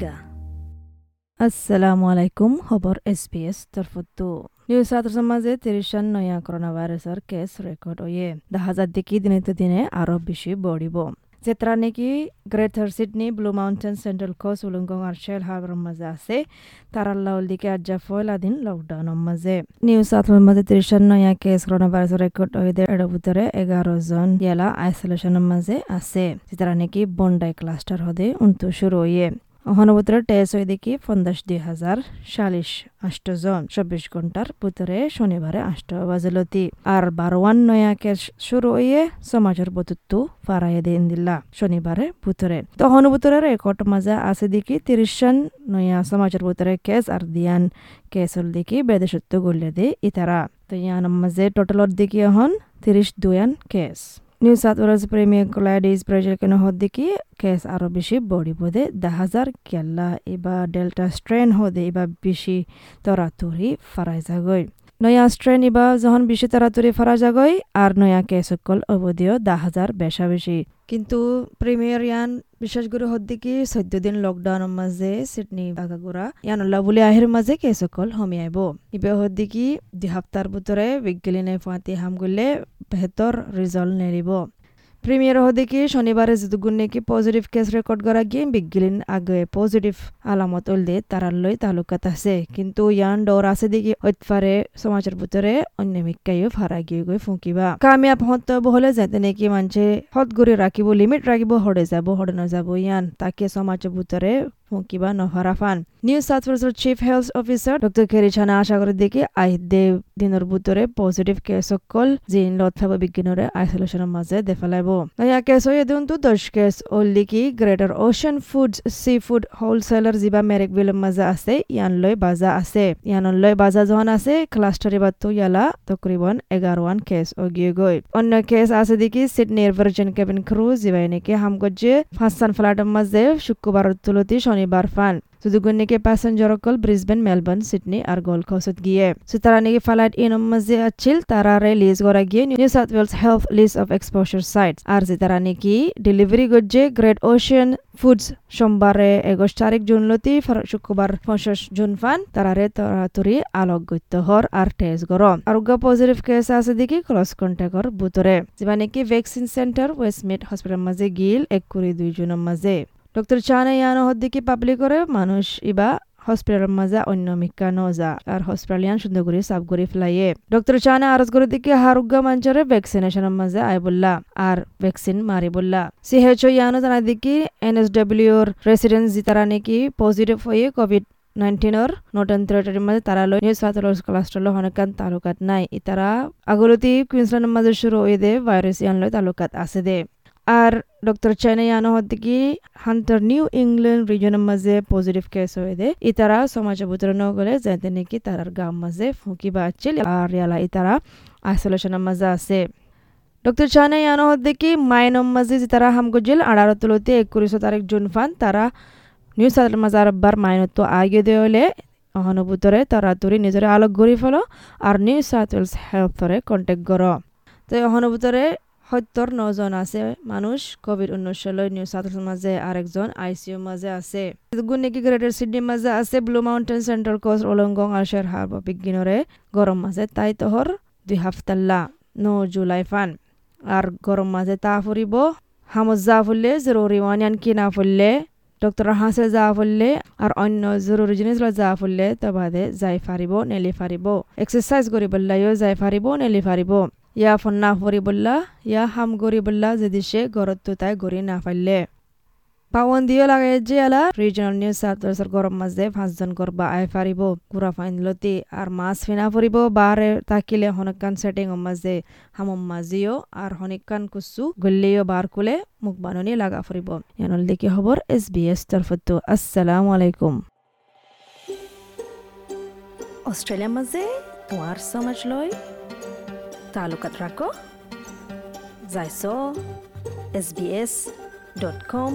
রোহিঙ্গা আসসালামু আলাইকুম খবর এছ তরফতো। নিউজ ছাত্র সমাজে তিরিশান নয়া করোনা ভাইরাসের কেস রেকর্ড হয়ে দেখা হাজার দিকে দিনে তো দিনে আরও বেশি বড়িব। যেটা নাকি greater Sydney, blue mountain, central coast Wollongong আর শেল হার্বার মাঝে আছে। তারাল্লাউল দিকে আজ্জা ফয়লা দিন লকডাউনের মাঝে। নিউজ সাতর মাঝে ত্রিশান নয়া কেস করোনা ভাইরাস রেকর্ড হয়ে এর ভিতরে এগারো জন ইয়ালা আইসোলেশনের মাঝে আছে। যেটা নাকি বন্ডাই ক্লাস্টার হদে উন্তু শুরু হয়ে অহনবতরে টেস্ট হয়ে দেখি পঞ্চাশ দুই হাজার চাল্লিশ আষ্টজন চব্বিশ ঘণ্টার ভিতরে শনিবারে আষ্ট বাজলতি। আর বারোয়ান নয়া কেস শুরু হয়ে সমাজের বতুত্তু ফারাই দিন দিলা শনিবারে ভিতরে তো হনুভূতরের রেকর্ড মাজা আছে দেখি তিরিশান নয়া সমাজের ভিতরে কেস আর দিয়ান কেস হল দেখি বেদেশত্ব গলিয়ে দে ইতারা। তো ইয়ান মাঝে টোটালত দেখি এখন তিরিশ দুয়ান case. New South Wales premier Gladys Berejiklian কেন হদ্দিকি কেস আরও বেশি বড়ি বোধে দা হাজার কেল্লা, এবার ডেল্টা স্ট্রেন হদে এবার বেশি তরাতরি ফারাইজা যাগৈ নয়া স্ট্রেন ইবা যখন বেশি তাড়াতাড়ি ফারা যাগৈ, আর নয়া কেস সকল অবধিও দা হাজার বেশা বেশি। কিন্তু প্রিমিয়ার ইয়ান বিশেষ করে হদ্দিকি চৈধ্য দিন লকডাউনের মাঝে সিডনি বাগাগুড়া ইয়ানুল্লাহ বলে আহির মাঝে কেসকল আইব। ইবে হদ্দিকি দুই সপ্তাহর ভিতরে বিজ্ঞানী ফাঁতি হাম করলে বেহতর রিজল্ট নেরিব হদিকে শনিবারে নাকি পজিটিভ কেস রেকর্ড করা গিয়ে বিজ্ঞান আগে পজিটিভ আলামত উল্লে উল্দে তারাল্লই তালুকাত আছে। কিন্তু ইয়ান ডর আছে দেখি ঐতফারে সমাজের ভিতরে অন্য মিক্কাইও ফারা গিয়ে গই ফুঁকিবা। কামিয়াব হত বহলে যাতে নাকি মানুষে হত করে রাখিব, লিমিট রাখিব হরে যাব হরে নযাব ইয়ান। তাকে সমাজের ভিতরে ফুঁকিবা নফারাফান নিউ সাউথ ওয়েলসের chief health officer doctor Kerry Chant আশা করে দেখি আইদে দিনের ভিতরে পজিটিভ কেস সকল জিন লথাব বিজ্ঞানরে আইসোলেশনের মাঝে দেখালাইব। নয়া কেস হয়ে দিনতো, দশ case ওল্লিকি greater ocean foods seafood wholesaler যিবা মেরেক বিলের মাঝে আছে ইয়ান লয় বাজা আছে। ইয়ান লয় বাজা যখন আছে ক্লাস্টার এবারতো ইয়ালা তকরিবন এগারোয়ান কেস ও গিয়ে গই অন্য কেস আছে দেখি সিডনির ভার্জিন কেবিন ক্রুজ যিবাই নাকি হামগজ্জে ফাঁসান ফ্লাটের মাঝে শুক্রবার তুলতি শনিবার মেলবোর্ন সিডনি আর গোল্ড কোস্টত গিয়ে সুতরা নাকি ফ্লাইট ইন মাঝে আছিল তারা লিজ করা গিয়ে New South Wales health list of exposure sites আর যে তারা নাকি ডেলিভারি গজ্জে গ্রেট ওশিয়ান ফুডস সোমবারে এগস্ট তারিখ জুন লতি শুক্রবার পঞ্চাশ জুন ফান তারারে তরাতরি আলোকগত্য হর আর টেস্ট গরম আরোগ্য পজিটিভ কেস আছে দেখি ক্রস কন্ট্যাক্টর বুতরে যেবা নাকি ভ্যাকসিন সেন্টার ওয়েস্টমিড হসপিটাল মাঝে গিল এক কুড়ি দুই জনের মাঝে ডক্টর চানে ইয়ানো হদ্দিকি পাবলিক করে মানুষ ইবা হসপিটালের মাজা অন্য মিক্কা নজা আর হসপিটালিয়ান সুন্দর করে সাফ করে ফেলাইয়ে ডক্টর চানে আরজ করে দিকে হারুগ্য মঞ্চরে ভ্যাকসিনেশনের মাঝে আই বললা আর ভ্যাকসিন মারি বললা সিহেচ ইয়ানো জানা দিকে এনএসডব্লিউর রেসিডেন্স তারা নাকি পজিটিভ হয়ে কোভিড নাইন্টিনৰ নতুন টেৰিটৰীৰ মাজে তারা লৈ নিউজ সাতলৰ ক্লাস্টাৰলৈ হনকান তালুকাত নাই ইতারা আগলতি কুইন্সল্যান্ডের মাঝে শুরু হয়ে দে ভাইরাস ইয়ান লয় তালুকাত আছে দে আর ডক্টর চাইনায়ানো হদ্দিকি হান্টার নিউ ইংল্যান্ড রিজনের মাঝে পজিটিভ কেস হয়ে দে। ইতারা সমাজে ভিতরে ন গলে যাতে নাকি তারার গাম মাঝে ফুঁকি বাচ্ছিল আর ইয়ালা ইতারা আইসোলেশনের মাঝে আছে। ডক্টর চাইনায়ানো হদ্দিকি মাইনম মাঝে যে তারা হামগজিল আড়ার তুলতে একত্রিশ তারিখ জুন ফান, তারা নিউ সাউথ মাজার বার মাইনত আগে দেওয়ালে অহনুভূতরে তাড়াতাড়ি নিজের আলোক গড়ি ফেলো আর নিউ সাউথ ওয়েলস হেলথরে কন্টেক্ট কর। তো অহনুভূতরে সত্তর নজন আছে মানুষ কোভিড লৈ নিউ সাউথ মাঝে আরেকজন আইসিইউ মাঝে আছে। গুণ নাকি গ্রেটার সিডনির মাঝে আছে blue mountain central coast Wollongong আর শের হার্ব বিজ্ঞানরে গরম মাঝে তাই তহর দুই হাফতাল্লা ন জুলাই ফান। আর গরম মাঝে তা ফুরিব হামজ যা ফুললে জরুরি ওয়ানিয়ান কিনা ফুললে ডক্টর হাসে যা ফুললে আর অন্য জরুরি জিনিস যা ফুললে তবাদে যাই ফারিব নেলি ফারিব এক্সারসাইজ করি যাই ফারিব নেলি ফারিব ইয়া ফন্না ফরিবল্লা ইয়া হাম গরিবল্লা যদি সে গরত তাই গড়ি না পাওয়ান দিও লাগে যে আলা রিজনাল নিউজ ওয়েলসের গরম মাঝে পাঁচজন গরবা আই ফারিব, গুড়া ফাইন লতি আর মাছ ফিনা ফুরিব বারে তাকিলে হনকান সেটিং মাঝে হামম মাজিও আর হনিকান কুসু গল্লিও বার কুলে মুখ বাননি লাগা ফুরিব। ইয়ানল দেখি খবর এস বি এস তরফতো আসসালামু আলাইকুম। অস্ট্রেলিয়ার মাঝে তোমার সমাজ লয় তালুকাত রাখো যাইছ S B S dot com